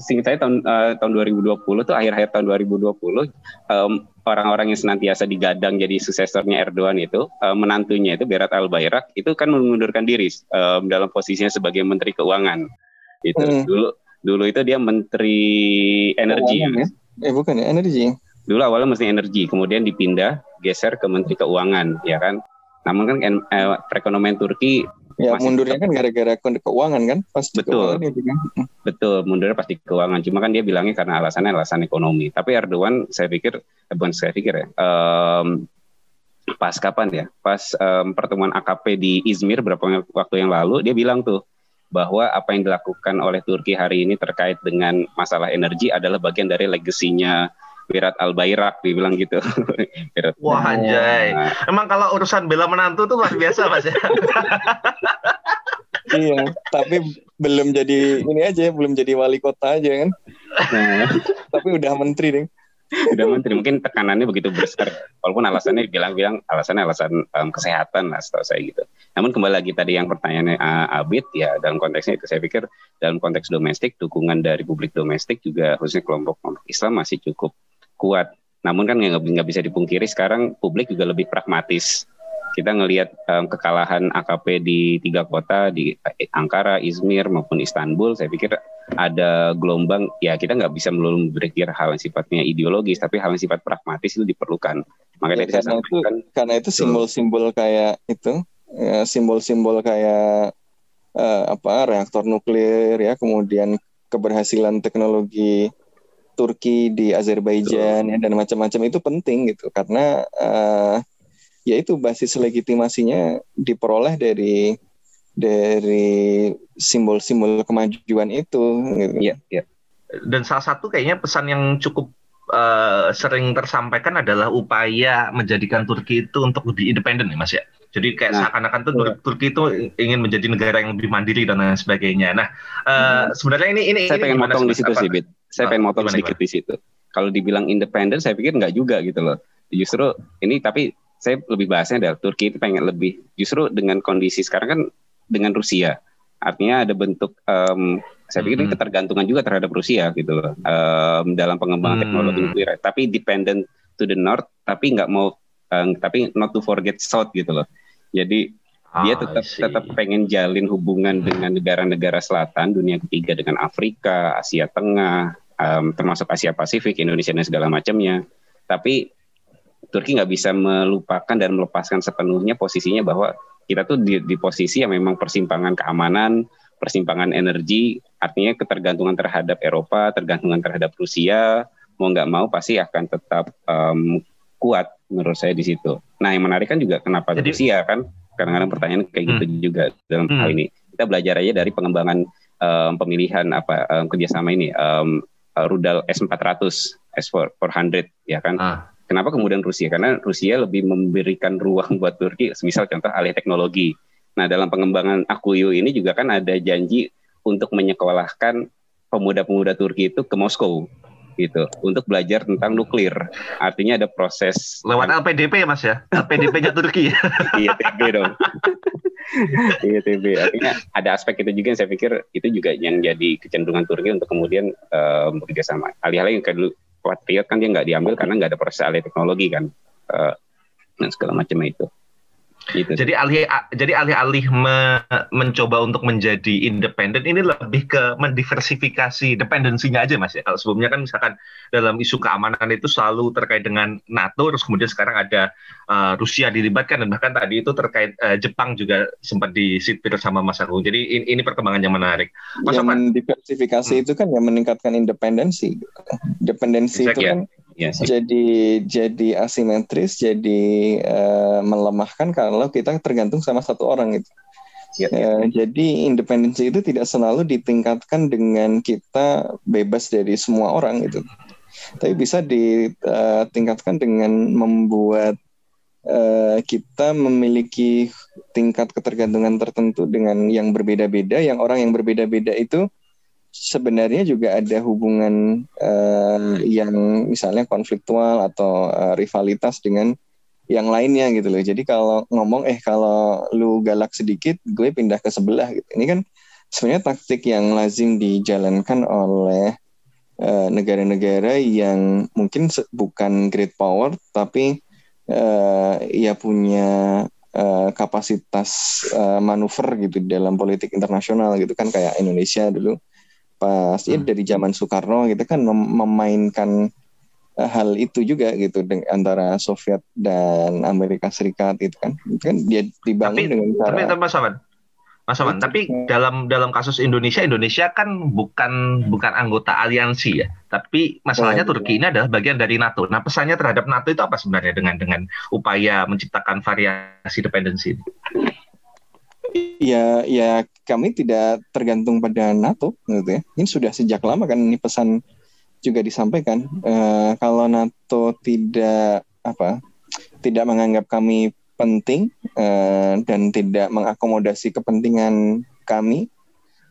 singkat saya tahun eh, tahun 2020 tuh akhir-akhir tahun 2020 em, orang-orang yang senantiasa digadang jadi suksesornya Erdogan itu eh, menantunya itu Berat Albayrak itu kan mengundurkan diri em, dalam posisinya sebagai Menteri Keuangan. Itu Hmm. dulu dulu itu dia Menteri Energi. Keuangan ya? Eh bukan ya, energi. Dulu awalnya mesti energi, kemudian dipindah geser ke Menteri Keuangan, ya kan. Namun kan eh, perekonomian Turki Ya Masih mundurnya tetap- kan gara-gara ke- keuangan kan, pas di Betul. keuangan kan. Betul, mundurnya pasti keuangan. Cuma kan dia bilangnya karena alasannya alasan ekonomi. Tapi Erdogan, saya pikir, eh, bukan saya pikir ya, em, pas kapan ya? Pas em, pertemuan AKP di Izmir beberapa waktu yang lalu, dia bilang tuh bahwa apa yang dilakukan oleh Turki hari ini terkait dengan masalah energi adalah bagian dari legasinya Berat Albayrak, dia bilang gitu. [laughs] Wah anjay. Nah, Emang kalau urusan bela menantu tuh luar biasa mas ya. [laughs] iya, tapi belum jadi ini aja, belum jadi wali kota aja kan. nah, Tapi udah menteri deh. udah menteri mungkin tekanannya begitu besar walaupun alasannya bilang-bilang alasannya alasan em, kesehatan lah setahu saya gitu namun kembali lagi tadi yang pertanyaannya uh, Abid ya dalam konteksnya itu saya pikir dalam konteks domestik dukungan dari publik domestik juga khususnya kelompok-kelompok Islam masih cukup kuat namun kan nggak bisa dipungkiri sekarang publik juga lebih pragmatis kita ngelihat em, kekalahan AKP di tiga kota di Ankara, Izmir maupun Istanbul, saya pikir ada gelombang ya kita nggak bisa melulu berpikir hal yang sifatnya ideologis, tapi hal yang sifat pragmatis itu diperlukan. Makanya Ya, tadi saya karena itu sampaikan karena itu simbol-simbol kayak itu, ya, simbol-simbol kayak eh, apa reaktor nuklir ya, kemudian keberhasilan teknologi Turki di Azerbaijan ya, dan macam-macam itu penting gitu. Karena eh, ya itu basis legitimasinya diperoleh dari dari simbol-simbol kemajuan itu gitu. Iya, iya. Dan salah satu kayaknya pesan yang cukup eh, sering tersampaikan adalah upaya menjadikan Turki itu untuk lebih independen ya mas ya. Jadi kayak Nah, seakan-akan tuh Tur- Turki itu ingin menjadi negara yang lebih mandiri dan lain sebagainya. Nah eh, sebenarnya ini ini Saya ini pengen gimana motong di situ Apa- sih, Bit. Saya Ah, pengen motong gimana, sedikit di situ. Kalau dibilang independen, saya pikir nggak juga gitu loh. Justru ini tapi saya lebih bahasnya adalah Turki itu pengen lebih justru dengan kondisi sekarang kan dengan Rusia. Artinya ada bentuk em, saya pikir ini Mhm. ketergantungan juga terhadap Rusia gitu loh em, dalam pengembangan Hmm. teknologi nuklir. Tapi dependent to the north, tapi nggak mau em, tapi not to forget south gitu loh. Jadi dia Ah, tetap I see. tetap pengen jalin hubungan dengan negara-negara selatan dunia ketiga dengan Afrika Asia Tengah em, termasuk Asia Pasifik Indonesia dan segala macamnya tapi Turki nggak bisa melupakan dan melepaskan sepenuhnya posisinya bahwa kita tuh di, di posisi yang memang persimpangan keamanan persimpangan energi artinya ketergantungan terhadap Eropa tergantungan terhadap Rusia mau nggak mau pasti akan tetap em, kuat menurut saya di situ. Nah yang menarik kan juga kenapa Jadi- Rusia kan kadang-kadang pertanyaan kayak gitu juga dalam Hmm. hal ini. Kita belajar aja dari pengembangan em, pemilihan apa em, kerjasama ini eh, rudal S400, S400 ya kan. Ah. Kenapa kemudian Rusia? Karena Rusia lebih memberikan ruang [laughs] buat Turki, misal contoh alih teknologi. Nah dalam pengembangan Akuyu ini juga kan ada janji untuk menyekolahkan pemuda-pemuda Turki itu ke Moskow gitu untuk belajar tentang nuklir. Artinya ada proses lewat LPDP ya mas ya. LPDP-nya Turki. [laughs] IETB dong. [laughs] IETB. Artinya ada aspek itu juga yang saya pikir itu juga yang jadi kecenderungan Turki untuk kemudian eh, bekerja sama. Alih-alih yang Patriot kan dia nggak diambil karena nggak ada alih teknologi kan. Eh, dan segala macam itu. Gitu. Jadi alih jadi alih-alih me- mencoba untuk menjadi independen ini lebih ke mendiversifikasi dependensinya aja mas ya. Kalau sebelumnya kan misalkan dalam isu keamanan itu selalu terkait dengan NATO, terus kemudian sekarang ada uh, Rusia dilibatkan dan bahkan tadi itu terkait uh, Jepang juga sempat disipir sama Mas Agung. Jadi ini, ini perkembangan yang menarik. Mas yang mendiversifikasi Hmm. itu kan yang meningkatkan independensi. Dependensi Exact, itu ya. kan ya, sih. jadi jadi asimetris, jadi eh, melemahkan kalau kita tergantung sama satu orang gitu. Ya, Eh, jadi independensi itu tidak selalu ditingkatkan dengan kita bebas dari semua orang gitu. Tapi bisa ditingkatkan dengan membuat eh, kita memiliki tingkat ketergantungan tertentu dengan yang berbeda-beda. Yang orang yang berbeda-beda itu sebenarnya juga ada hubungan eh, yang misalnya konfliktual atau eh, rivalitas dengan yang lainnya gitu loh. Jadi kalau ngomong eh kalau lu galak sedikit, gue pindah ke sebelah gitu. Ini kan sebenarnya taktik yang lazim dijalankan oleh eh, negara-negara yang mungkin bukan great power tapi uh, ia punya uh, kapasitas uh, manuver gitu dalam politik internasional gitu kan kayak Indonesia dulu pas ya hmm. dari zaman Soekarno gitu kan mem memainkan uh, hal itu juga gitu antara Soviet dan Amerika Serikat itu kan itu kan dia dibangun tapi, dengan cara tapi Mas Aman Mas Aman, tapi dalam dalam kasus Indonesia, Indonesia kan bukan bukan anggota aliansi ya, tapi masalahnya oh, Turki ini adalah bagian dari NATO. Nah, pesannya terhadap NATO itu apa sebenarnya dengan dengan upaya menciptakan variasi dependensi ini? Ya, ya kami tidak tergantung pada NATO, gitu ya. Ini sudah sejak lama kan ini pesan juga disampaikan. Uh, kalau NATO tidak apa, tidak menganggap kami penting uh, dan tidak mengakomodasi kepentingan kami,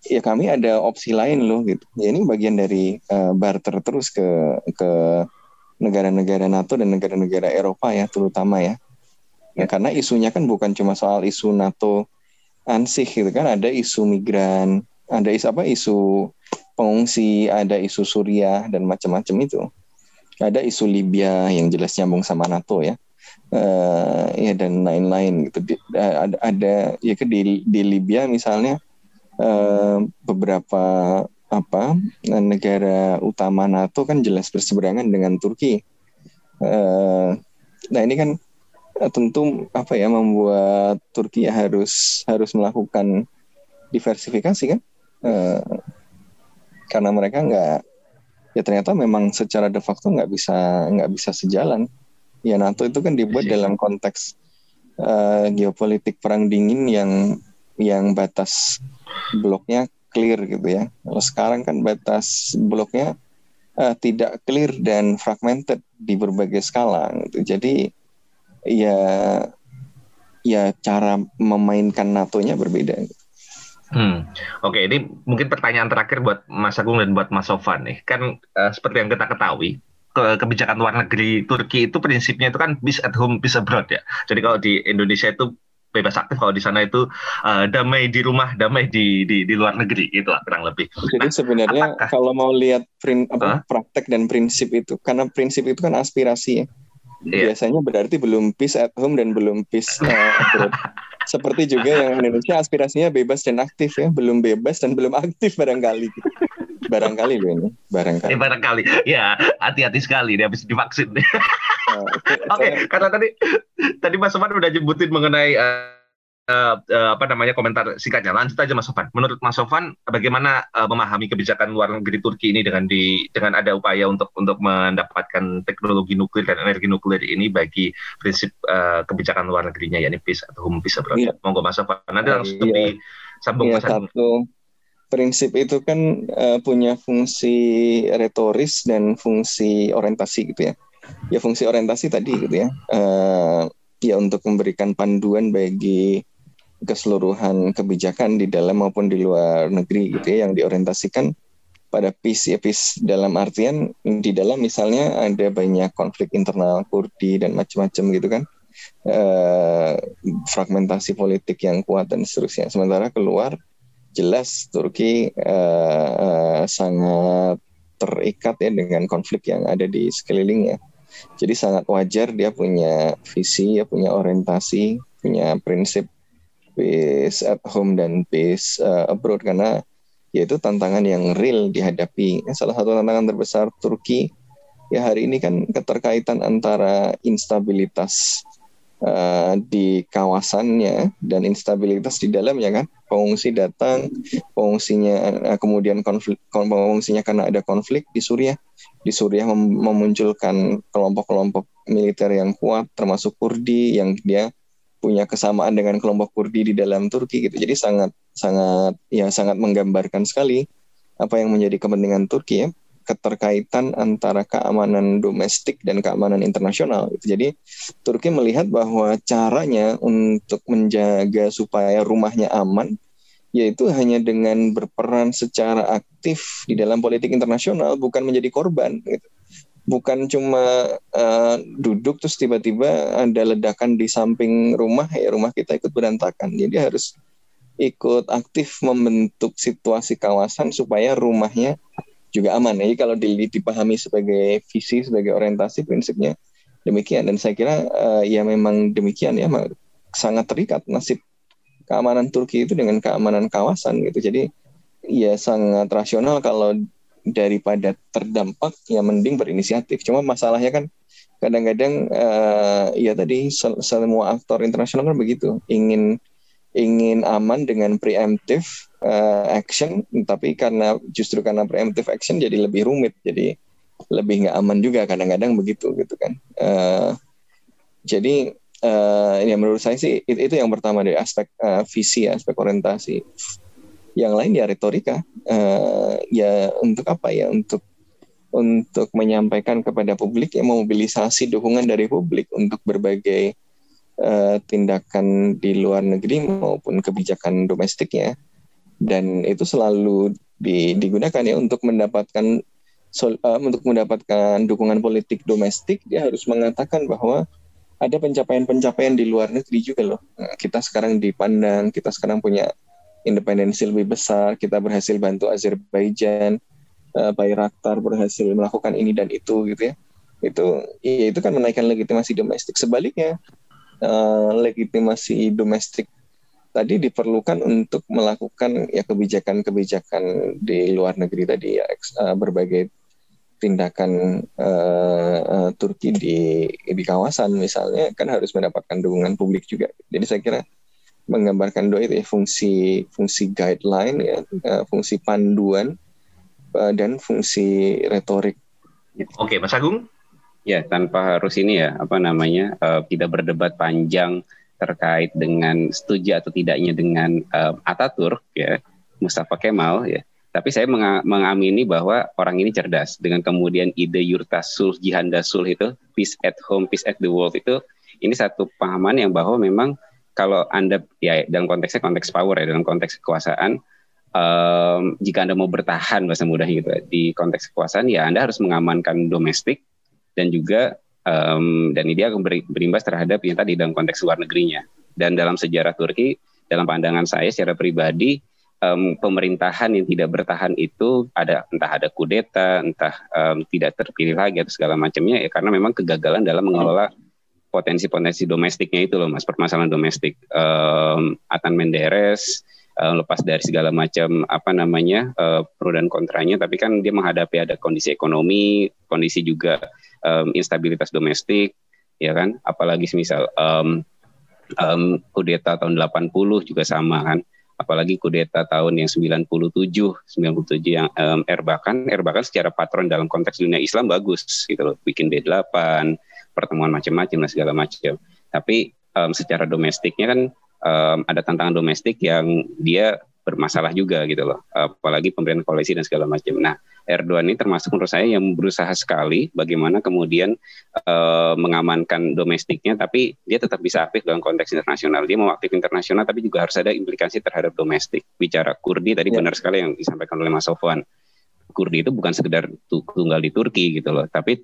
ya kami ada opsi lain loh gitu. Ya ini bagian dari uh, barter terus ke ke negara-negara NATO dan negara-negara Eropa ya terutama ya. ya. Karena isunya kan bukan cuma soal isu NATO ansih gitu kan, ada isu migran, ada isu apa isu pengungsi, ada isu Suriah dan macam-macam itu. Ada isu Libya yang jelas nyambung sama NATO ya. Uh, ya dan lain-lain gitu. Ada, ada ya ke di di Libya misalnya uh, beberapa apa negara utama NATO kan jelas berseberangan dengan Turki. Uh, nah ini kan tentu apa ya membuat Turki harus harus melakukan diversifikasi kan uh, karena mereka nggak ya ternyata memang secara de facto nggak bisa nggak bisa sejalan ya NATO itu kan dibuat iya dalam konteks uh, geopolitik perang dingin yang yang batas bloknya clear gitu ya. Kalau sekarang kan batas bloknya uh, tidak clear dan fragmented di berbagai skala gitu. Jadi ya ya cara memainkan NATO-nya berbeda. Hmm. Oke, ini mungkin pertanyaan terakhir buat Mas Agung dan buat Mas Sofan nih. Kan uh, seperti yang kita ketahui, ke kebijakan luar negeri Turki itu prinsipnya itu kan peace at home, peace abroad ya. Jadi kalau di Indonesia itu bebas aktif kalau di sana itu uh, damai di rumah, damai di di, di luar negeri itu lah kurang lebih. Jadi nah, sebenarnya apakah, kalau mau lihat prin, apa, huh? praktek dan prinsip itu, karena prinsip itu kan aspirasi ya. Yeah. Biasanya berarti belum peace at home dan belum peace uh, abroad. [laughs] Seperti juga yang Indonesia aspirasinya bebas dan aktif ya, belum bebas dan belum aktif barangkali. Barangkali loh ini barangkali ya, barangkali ya hati-hati sekali dia habis divaksin nah, oke okay, karena tadi tadi Mas Sofan udah nyebutin mengenai uh, uh, uh, apa namanya komentar singkatnya lanjut aja Mas Sofan menurut Mas Sofan bagaimana uh, memahami kebijakan luar negeri Turki ini dengan di dengan ada upaya untuk untuk mendapatkan teknologi nuklir dan energi nuklir ini bagi prinsip uh, kebijakan luar negerinya yakni peace atau home peace abroad. Iya. Monggo Mas Sofan nanti langsung iya. disambung iya, satu prinsip itu kan uh, punya fungsi retoris dan fungsi orientasi gitu ya. Ya fungsi orientasi tadi gitu ya. Uh, ya untuk memberikan panduan bagi keseluruhan kebijakan di dalam maupun di luar negeri gitu ya yang diorientasikan pada peace ya peace dalam artian di dalam misalnya ada banyak konflik internal Kurdi dan macam-macam gitu kan uh, fragmentasi politik yang kuat dan seterusnya sementara keluar jelas Turki uh, sangat terikat ya dengan konflik yang ada di sekelilingnya. Jadi sangat wajar dia punya visi, ya punya orientasi, punya prinsip peace at home dan peace uh, abroad karena yaitu tantangan yang real dihadapi. Salah satu tantangan terbesar Turki ya hari ini kan keterkaitan antara instabilitas uh, di kawasannya dan instabilitas di dalamnya kan pengungsi datang pengungsinya uh, kemudian konflik pengungsinya karena ada konflik di Suriah di Suriah mem memunculkan kelompok-kelompok militer yang kuat termasuk Kurdi yang dia punya kesamaan dengan kelompok Kurdi di dalam Turki gitu jadi sangat sangat ya sangat menggambarkan sekali apa yang menjadi kepentingan Turki ya keterkaitan antara keamanan domestik dan keamanan internasional. Jadi Turki melihat bahwa caranya untuk menjaga supaya rumahnya aman yaitu hanya dengan berperan secara aktif di dalam politik internasional bukan menjadi korban gitu. Bukan cuma uh, duduk terus tiba-tiba ada ledakan di samping rumah ya rumah kita ikut berantakan. Jadi harus ikut aktif membentuk situasi kawasan supaya rumahnya juga aman. Jadi kalau dipahami sebagai visi, sebagai orientasi, prinsipnya demikian. Dan saya kira uh, ya memang demikian ya, sangat terikat nasib keamanan Turki itu dengan keamanan kawasan gitu. Jadi ya sangat rasional kalau daripada terdampak ya mending berinisiatif. Cuma masalahnya kan kadang-kadang uh, ya tadi semua aktor internasional kan begitu ingin ingin aman dengan preemptive uh, action, tapi karena justru karena preemptive action jadi lebih rumit, jadi lebih nggak aman juga kadang-kadang begitu gitu kan. Uh, jadi uh, ya menurut saya sih itu, itu yang pertama dari aspek uh, visi, aspek orientasi. Yang lain ya retorika, uh, ya untuk apa ya? Untuk untuk menyampaikan kepada publik ya memobilisasi dukungan dari publik untuk berbagai uh, tindakan di luar negeri maupun kebijakan domestiknya. Dan itu selalu di, digunakan ya untuk mendapatkan sol, uh, untuk mendapatkan dukungan politik domestik. Dia harus mengatakan bahwa ada pencapaian-pencapaian di luar negeri juga loh. Nah, kita sekarang dipandang, kita sekarang punya independensi lebih besar, kita berhasil bantu Azerbaijan, uh, Bayraktar berhasil melakukan ini dan itu gitu ya. Itu ya itu kan menaikkan legitimasi domestik. Sebaliknya uh, legitimasi domestik tadi diperlukan untuk melakukan ya kebijakan-kebijakan di luar negeri tadi ya uh, berbagai tindakan uh, Turki di di kawasan misalnya kan harus mendapatkan dukungan publik juga. Jadi saya kira menggambarkan doa itu ya fungsi fungsi guideline ya uh, fungsi panduan uh, dan fungsi retorik. Oke, Mas Agung. Ya, tanpa harus ini ya, apa namanya, uh, tidak berdebat panjang terkait dengan setuju atau tidaknya dengan uh, Ataturk ya, Mustafa Kemal ya. Tapi saya mengamini bahwa orang ini cerdas dengan kemudian ide Yurtasul, Jihandasul itu peace at home, peace at the world itu ini satu pahaman yang bahwa memang kalau anda ya dalam konteksnya konteks power ya dalam konteks kekuasaan um, jika anda mau bertahan bahasa mudah gitu di konteks kekuasaan ya anda harus mengamankan domestik dan juga um, dan ini dia akan berimbas terhadap yang tadi dalam konteks luar negerinya. Dan dalam sejarah Turki, dalam pandangan saya secara pribadi, um, pemerintahan yang tidak bertahan itu ada entah ada kudeta, entah um, tidak terpilih lagi atau segala macamnya ya karena memang kegagalan dalam mengelola potensi-potensi domestiknya itu loh mas permasalahan domestik um, Atan Menderes uh, lepas dari segala macam apa namanya uh, pro dan kontranya tapi kan dia menghadapi ada kondisi ekonomi kondisi juga um, instabilitas domestik, ya kan? Apalagi misal um, um, kudeta tahun 80 juga sama kan? Apalagi kudeta tahun yang 97, 97 yang um, Erbakan, Erbakan secara patron dalam konteks dunia Islam bagus gitu loh, bikin D8, pertemuan macam-macam dan segala macam. Tapi um, secara domestiknya kan um, ada tantangan domestik yang dia bermasalah juga gitu loh. Apalagi pemberian koalisi dan segala macam. Nah, Erdogan ini termasuk menurut saya yang berusaha sekali bagaimana kemudian uh, mengamankan domestiknya tapi dia tetap bisa aktif dalam konteks internasional. Dia mau aktif internasional tapi juga harus ada implikasi terhadap domestik. Bicara Kurdi tadi ya. benar sekali yang disampaikan oleh Mas Sofwan. Kurdi itu bukan sekedar tunggal di Turki gitu loh, tapi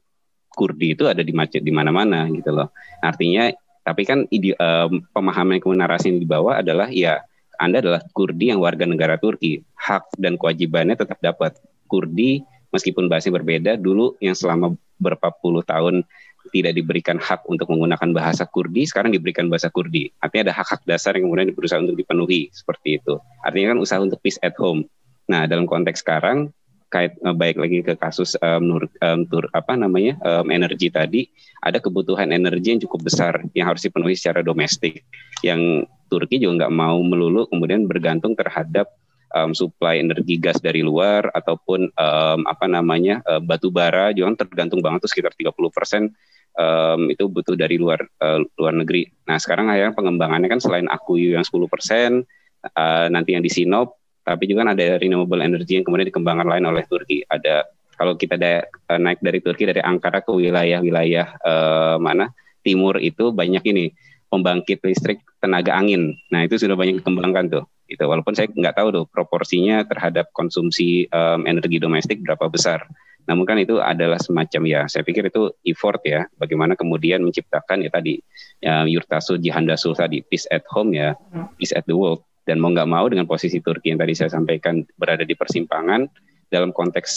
Kurdi itu ada di macet di mana-mana gitu loh. Artinya tapi kan ide, um, pemahaman narasi yang dibawa adalah ya anda adalah Kurdi yang warga negara Turki. Hak dan kewajibannya tetap dapat. Kurdi meskipun bahasa berbeda dulu yang selama berapa puluh tahun tidak diberikan hak untuk menggunakan bahasa Kurdi, sekarang diberikan bahasa Kurdi. Artinya ada hak-hak dasar yang kemudian berusaha untuk dipenuhi seperti itu. Artinya kan usaha untuk peace at home. Nah, dalam konteks sekarang kait uh, baik lagi ke kasus um, um, tur apa namanya um, energi tadi ada kebutuhan energi yang cukup besar yang harus dipenuhi secara domestik yang Turki juga nggak mau melulu kemudian bergantung terhadap um, suplai energi gas dari luar ataupun um, apa namanya uh, batu bara juga tergantung banget tuh sekitar 30 persen um, itu butuh dari luar uh, luar negeri. Nah sekarang akhirnya pengembangannya kan selain Akuyu yang 10 persen uh, nanti yang di Sinop tapi juga kan ada renewable energy yang kemudian dikembangkan lain oleh Turki. Ada kalau kita da, naik dari Turki dari Ankara ke wilayah-wilayah uh, mana timur itu banyak ini pembangkit listrik tenaga angin. Nah itu sudah banyak dikembangkan tuh gitu. Walaupun saya nggak tahu tuh proporsinya terhadap konsumsi um, energi domestik berapa besar. Namun kan itu adalah semacam ya, saya pikir itu effort ya, bagaimana kemudian menciptakan ya tadi ya, Yurtasul Jihandasul tadi peace at home ya, peace at the world. Dan mau nggak mau dengan posisi Turki yang tadi saya sampaikan berada di persimpangan dalam konteks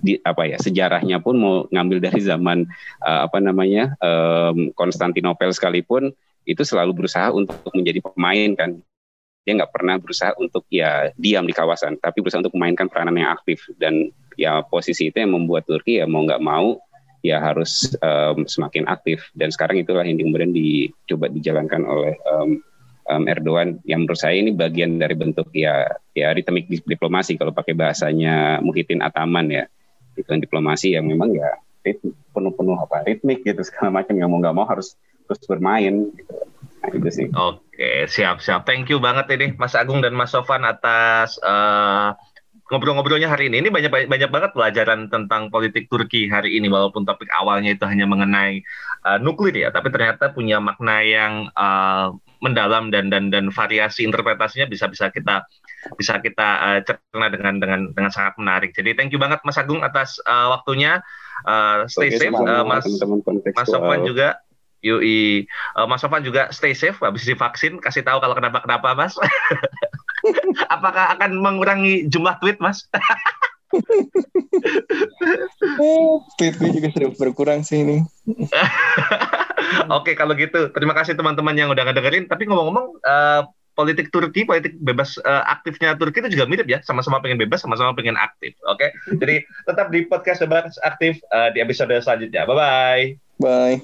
di apa ya sejarahnya pun mau ngambil dari zaman uh, apa namanya um, Konstantinopel sekalipun itu selalu berusaha untuk menjadi pemain kan. Dia nggak pernah berusaha untuk ya diam di kawasan tapi berusaha untuk memainkan peranan yang aktif. Dan ya posisi itu yang membuat Turki ya mau nggak mau ya harus um, semakin aktif. Dan sekarang itulah yang kemudian dicoba dijalankan oleh um, um, Erdogan yang menurut saya ini bagian dari bentuk ya ya ritmik diplomasi kalau pakai bahasanya Muhyiddin Ataman ya itu diplomasi yang memang ya penuh-penuh apa ritmik gitu segala macam yang mau nggak mau harus terus bermain gitu. Nah, sih. Oke, siap siap. Thank you banget ini Mas Agung dan Mas Sofan atas uh, ngobrol-ngobrolnya hari ini. Ini banyak banyak banget pelajaran tentang politik Turki hari ini walaupun topik awalnya itu hanya mengenai uh, nuklir ya, tapi ternyata punya makna yang uh, mendalam dan dan dan variasi interpretasinya bisa bisa kita bisa kita uh, cerna dengan dengan dengan sangat menarik. Jadi thank you banget Mas Agung atas uh, waktunya. Uh, stay Oke, safe, uh, Mas Mas Sofan juga. Yui, uh, Mas Sofan juga stay safe habis divaksin. Kasih tahu kalau kenapa kenapa Mas. [laughs] Apakah akan mengurangi jumlah tweet, Mas? [laughs] Tweetnya juga sudah berkurang sih ini. [laughs] Oke, kalau gitu terima kasih teman-teman yang udah ngedengerin. Tapi ngomong-ngomong, uh, politik Turki, politik bebas uh, aktifnya Turki itu juga mirip ya, sama-sama pengen bebas, sama-sama pengen aktif. Oke, jadi tetap di podcast bebas aktif uh, di episode selanjutnya. Bye bye. Bye.